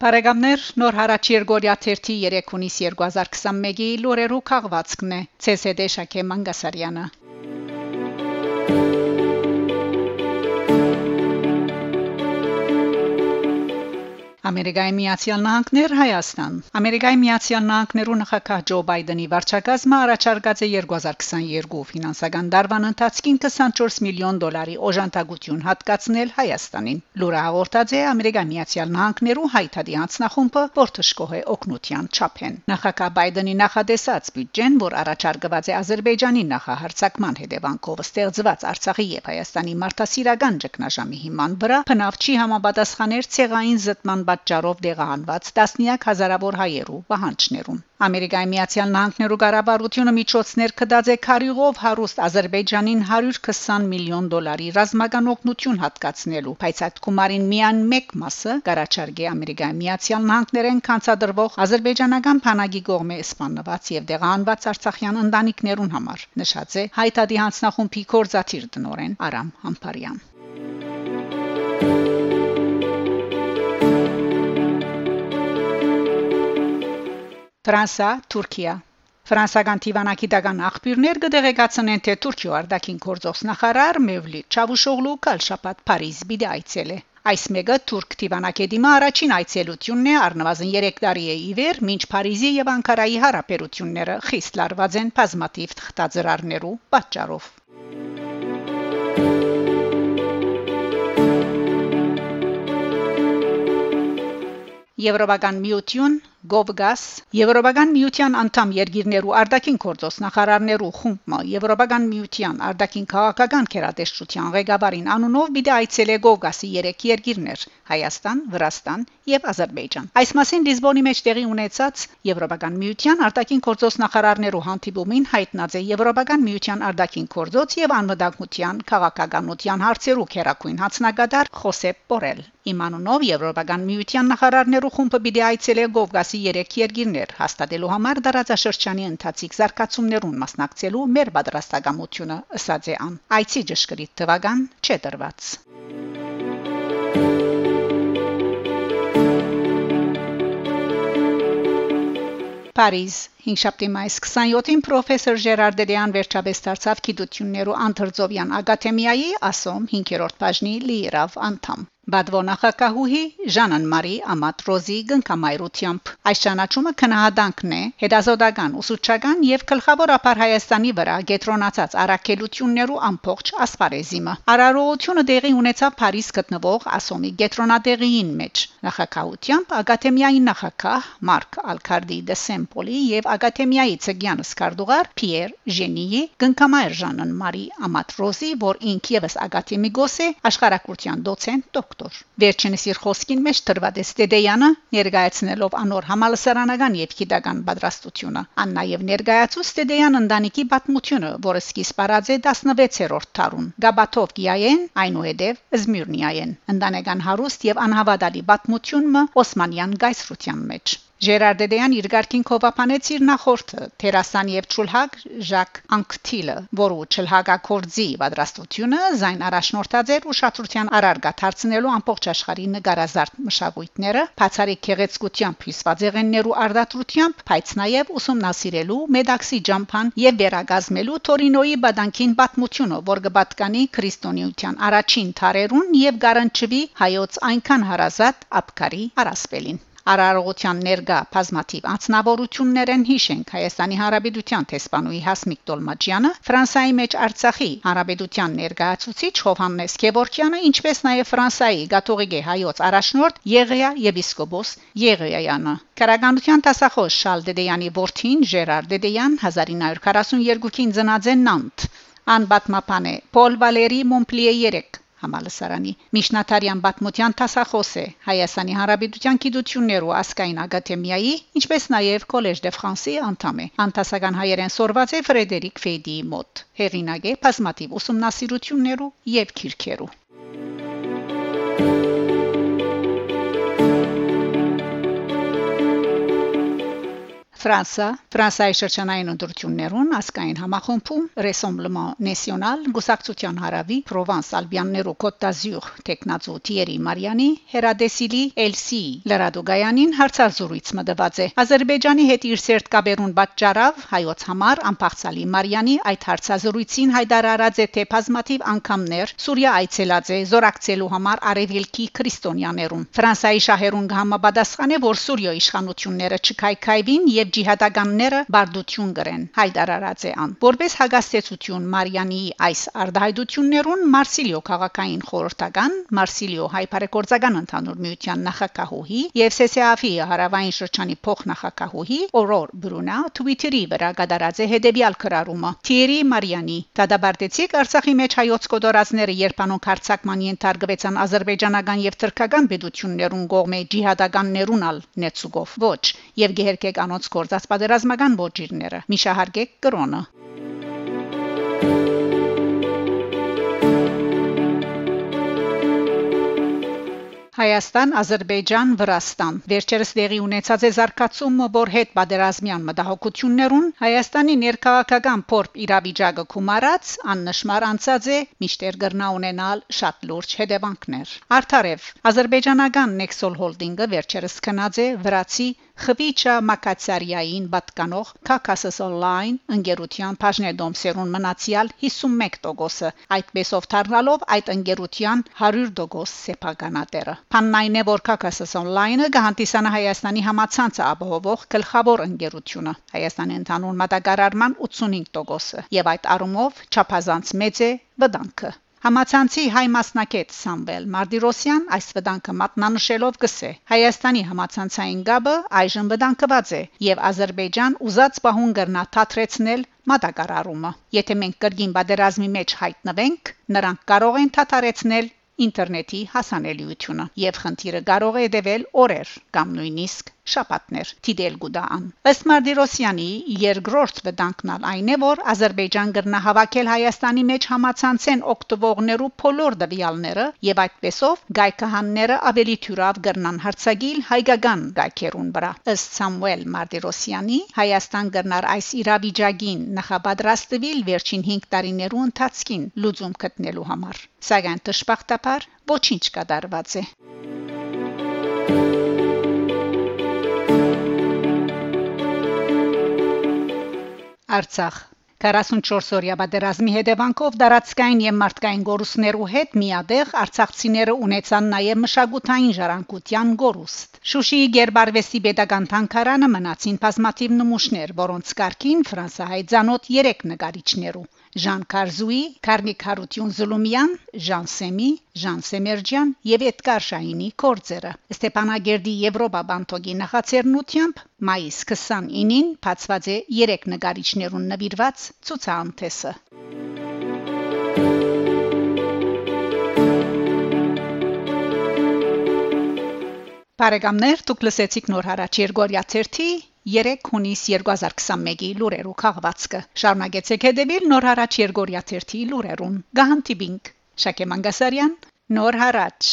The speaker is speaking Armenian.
Բարեկամներ նոր հարաճ Երգորիա 3 հունիս 2021-ի լուրերու քաղվածքն է. ՑՍԴ Շակե Մանգասարյանը Ամերիկայի Միացյալ Նահանգներ Հայաստան Ամերիկայի Միացյալ Նահանգներու նախագահ Ջո Բայդենի վարչակազմը առաջարկած է 2022 ֆինանսական դարվան ընթացքին 24 միլիոն դոլարի օժանդակություն հատկացնել Հայաստանին։ Լուրը հաղորդած է Ամերիկայի Միացյալ Նահանգներու հայտարարի անձնախումբը, որ թշկող է օկնության չափեն։ Նախագահ Բայդենի նախադեսած բյուջեն, որ առաջարկված է Ադրբեջանի նախահարցակման հետևանքով ստեղծված Արցախի եւ Հայաստանի մարդասիրական ճգնաժամի հիման վրա, բնավ չի համապատասխաներ ցեղային զտման պատճառով դեղահանված տասնյակ հազարավոր հայերու պահանջներուն։ Ամերիկայի Միացյալ Նահանգներու ղարաբարությունը միջոցներ կդած է քարյուղով հարուստ Ադրբեջանին 120 միլիոն դոլարի ռազմական օգնություն հատկացնելու, բայց այդ գումարին միան 1 մասը կարաչարգե Ամերիկայի Միացյալ Նահանգներեն կանցադրվող ադրբեջանական բանակի կողմէ սպանված եւ դեղահանված արցախյան ընտանիքներուն համար, նշած է հայտարարի հանձնախումբի կորզաթիր տնորեն Արամ Համբարյան։ Ֆրանսա, Թուրքիա Ֆրանսական Տիվանակիտական աղբյուրներ կդեղեկացնեն, թե Թուրքիո արդակին գործող նախարար Մևլիթ Չավուշօղլու կալ շաբաթ Փարիզ բիդի այցել է։ Այս մեկը Թուրք Տիվանակեդիմա առաջին այցելությունն է առնվազն 3 տարի է ի վեր, մինչ Փարիզի եւ Անկարայի հարաբերությունները խիստ լարված են բազմատիվ թղթաձրարներու պատճառով։ Եվրոպական միություն Գովգաս Եվրոպական միության անդամ երկիրներու արտաքին գործոս նախարարներու խումբը Եվրոպական միության արտաքին քաղաքական քերատեսչության ղեկավարին անունով պիտի այցելե Գովգասի 3 երկիրներ Հայաստան, Վրաստան եւ Ադրբեջան։ Այս մասին Լիզբոնի մեջ տեղի ունեցած Եվրոպական միության արտաքին գործոս նախարարներու հանդիպումին հայտնած է Եվրոպական միության արտաքին գործոց եւ անվտանգության քաղաքականության հարցերու քերակույն հացնագետար Խոսեփ Պորել։ Իմանունով Եվրոպական միության նախարարներու խումբը պիտի այցելե Գովգաս Կովկասի 3 երկիրներ հաստատելու համար դարաձաշրջանի ընթացիկ զարգացումներուն մասնակցելու մեր պատրաստակամությունը ըսած է ան. Այցի ճշգրիտ թվական չէ դրված Փարիզ 5 շաբթի մայիս 27-ին պրոֆեսոր Ժերար Դեդեան վերջապես դարձավ գիտություններու անդրձովյան ակադեմիայի ասոմ 5-րդ բաժնի լիիրավ անդամ Բադվո նախակահուհի Ժանան Մարի Ամատրոզի գնկամայրությամբ այս ճանաչումը քնահատանքն է հետազոտական ուսուցչական եւ գլխավոր ապար Հայաստանի վրա գետրոնացած արակելություններու ամբողջ ասպարեզիմը Արարողությունը դեղի ունեցավ Փարիզ գտնվող ասոմի գետրոնատեղիին մեջ նախակահությամբ ակադեմիայի նախակահ Մարկ Ալքարդի դե Սեմպոլի եւ ակադեմիայի ցգյան սկարդուղար Պիեր Ժենիի գնկամայր Ժանան Մարի Ամատրոզի որ ինք եւս ակադեմիկոս է աշխարհակրթության դոցենտ դոկտոր։ Վերջինս իր խոսքին մեջ դրված է Ստեդեյանը ներկայացնելով անոր համալսարանական եւ գիտական պատրաստությունը։ Ան նաեւ ներկայացու Ստեդեյան ընտանիքի պատմությունը, որը սկիզբ առած է 16-րդ դարուն։ Գաբաթով գիային, այնուհետև Զմիրնիային։ Ընտանեկան հարուստ եւ անհավատալի պատմությունը Օսմանյան գայսրության մեջ։ Ժերար Դեդեյան իր ղարքին կովապանեց իր նախորդը Թերասան եւ Չուլհակ Ժակ Անկթիլը, որը Չլհակակորձի պատրաստությունը զայն առաջնորդած էր ուշադրության արարգա դարձնելու ամբողջ աշխարհի նկարազարդ մշակույթները, բացարիք քեղեցկությամբ հյուսված եղեններու արդատրությամբ, բայց նաեւ ուսումնասիրելու Մեդաքսի ջամփան եւ վերագազմելու Թորինոյի բադանքին պատմությունը, որ կպատկանի քրիստոնեության առաջին թարերուն եւ գարանչվի հայոց այնքան հարազատ ապկարի արասպելին Արարողության ներգա բազմաթիվ անձնավորություններեն հիշենք Հայաստանի Հանրապետության տեսփանուի Հասմիկ Տոլմաջյանը, Ֆրանսիայի մեջ Արցախի Հանրապետության ներկայացուցիչ Հովհաննես Գևորքյանը, ինչպես նաև Ֆրանսիայի Գաթողիկե հայոց առաջնորդ Եղեա եպիսկոպոս Եղեայանը։ Կարագանության տասախոս Շալ Դեդեյանի որդին Ժերար Դեդեյան 1942-ին ծնած է Նանտ անբատմապան է Պոլ Վալերի Մոնպլիե 3 համալսարանի Միշնաթարյան Բաթմոթյան տասախոս է Հայաստանի Հանրապետության Գիտություններու ասկային ակադեմիայի ինչպես նաև Collège de France-ի անդամ է Անտասական հայերեն սորված է Ֆրեդերիկ Ֆեյդիի մոտ հեղինակ է բազմատիվ ուսումնասիրություններու եւ քիրքերու Ֆրանսա Ֆրանսիայի շրջանային ընտրություններուն ասկային համախմբում Rassemblement National Գուսակցության հարավի Պրովանս Côte d'Azur տեխնացու Թիերի Մարիանի հերադեսիլի Էլսի Լրադուգայանին հարցազրույց մտված է Ադրբեջանի հետ իր սերտ կաբերուն պատճառավ հայոց համար անփախցալի Մարիանի այդ հարցազրույցին հայտարարած է թե բազմաթիվ անգամներ Սուրիա այցելած է զորակցելու համար արևելքի քրիստոնյաներուն Ֆրանսիայի շահերուն համապատասխան է որ Սուրիա իշխանությունները չքայքայվին եւ ջիհադականները բարդություն գրեն հայտարարած է ան որպես հագաստեցություն Մարիանի այս արդահայտություններուն Մարսիլիո քաղաքային խորհրդական Մարսիլիո հայփարեկորձական ընդհանուր միության նախակահուհի եւ ՍՍԱՖ-ի հարավային շրջանի փոխնախակահուհի Օրոր Բրունա Twitter-ի վրա գդարած է հետեւյալ քրարումը Թիերի Մարիանի դադարեցիկ Արցախի մեջ հայոց կոդորածները երբանոք հարցակման ենթարկվեցան ազերբայջանական եւ թրքական պետություններուն կողմէ ջիհադականներունալ նեցուգով. Ոչ եւ գերկեք անոնց գործած պատերազմական ոչիրները միշահարգեք կրոնը Հայաստան, Ադրբեջան, Վրաստան։ Վերջերս դեղի ունեցած է զարգացումը, որ հետ պատերազմյան մտահոգություններուն Հայաստանի ներքաղաքական փորձ իրավիճակը կումարած աննշմար անցած է միշտեր գրնա ունենալ շատ լուրջ հետևանքներ։ Արդարև Ադրբեջանական Nexol Holding-ը վերջերս քնած է վրացի Խվիչա Մակացարյային պատկանող Caucasus Online ընկերության բաժնեդոմսերուն մնացյալ 51%-ը այդպեսով դառնալով այդ ընկերության 100% սեփականատերը Փաննայնե որ Caucasus Online-ը գահանտիսանա Հայաստանի համացանցը ապահովող գլխավոր ընկերությունը Հայաստանի ընդհանուր մատակարարման 85%-ը եւ այդ առումով չափազանց մեծ է վտանգը Համացանցի հայ մասնակետ Սամվել Մարդիրոսյան այս վտանգը մատնանշելով գսե. Հայաստանի համացանցային գաբը այժմ վտանգված է եւ Ադրբեջան ուզած պահուն կրնա թաթրեցնել մատակարարումը։ Եթե մենք կրկին բادرազմի մեջ հայտնվենք, նրանք կարող են թաթարեցնել ինտերնետի հասանելիությունը եւ խնդիրը կարող է դեվել օրեր կամ նույնիսկ շաբաթներ դիդել գուդան ըստ Մարտիրոսյանի երկրորդ վտանգնալ այն է որ Ադրբեջան կրնա հավաքել Հայաստանի մեջ համացանցեն օկտոբերներու փոլոր դվյալները եւ այդպեսով գայքահանները ավելի թյուրավ կրնան հարցագիլ հայկական գայքերուն վրա ըստ Սամուել Մարտիրոսյանի Հայաստան կրնար այս իրավիճակին նախապատրաստվել վերջին 5 տարիներու ընթացքին լուծում գտնելու համար սակայն դժբախտաբար ոչինչ կատարված է Արցախ 44-օրյա պատերազմի հետևանքով դարածքային եւ մարդկային գորուսներու հետ միադեղ արցախցիները ունեցան նաեւ մշակութային ժառանգության գորուստ։ Շուշիի Գերբարվեստի pedagogan թանկարանը մնացին բազմաթիվ նմուշներ, որոնց կարգին ֆրանսահայ ցանոթ 3 նկարիչներու Ժան Կարզուի, Կարմիկ Հարություն Զուլումյան, Ժան Սեմի, Ժան Սեմերջյան եւ Էդգար Շահինի կորձերը։ Ստեփանագերդի Եվրոպա բանտոգի նախաձեռնությամբ մայիս 29-ին բացված է 3 նկարիչներուն նվիրված ցուցահանդեսը։ Բարեկամներ, դուք լսեցիք նոր հարաճ Երգորիա 3 3 հունիս 2021-ի լուրերու քաղվածքը շարունակեցեք հետևել նոր հարաճ Երգորիա 3-ի լուրերուն գահանտիբինգ Շակե Մանգասարյան նոր հարաճ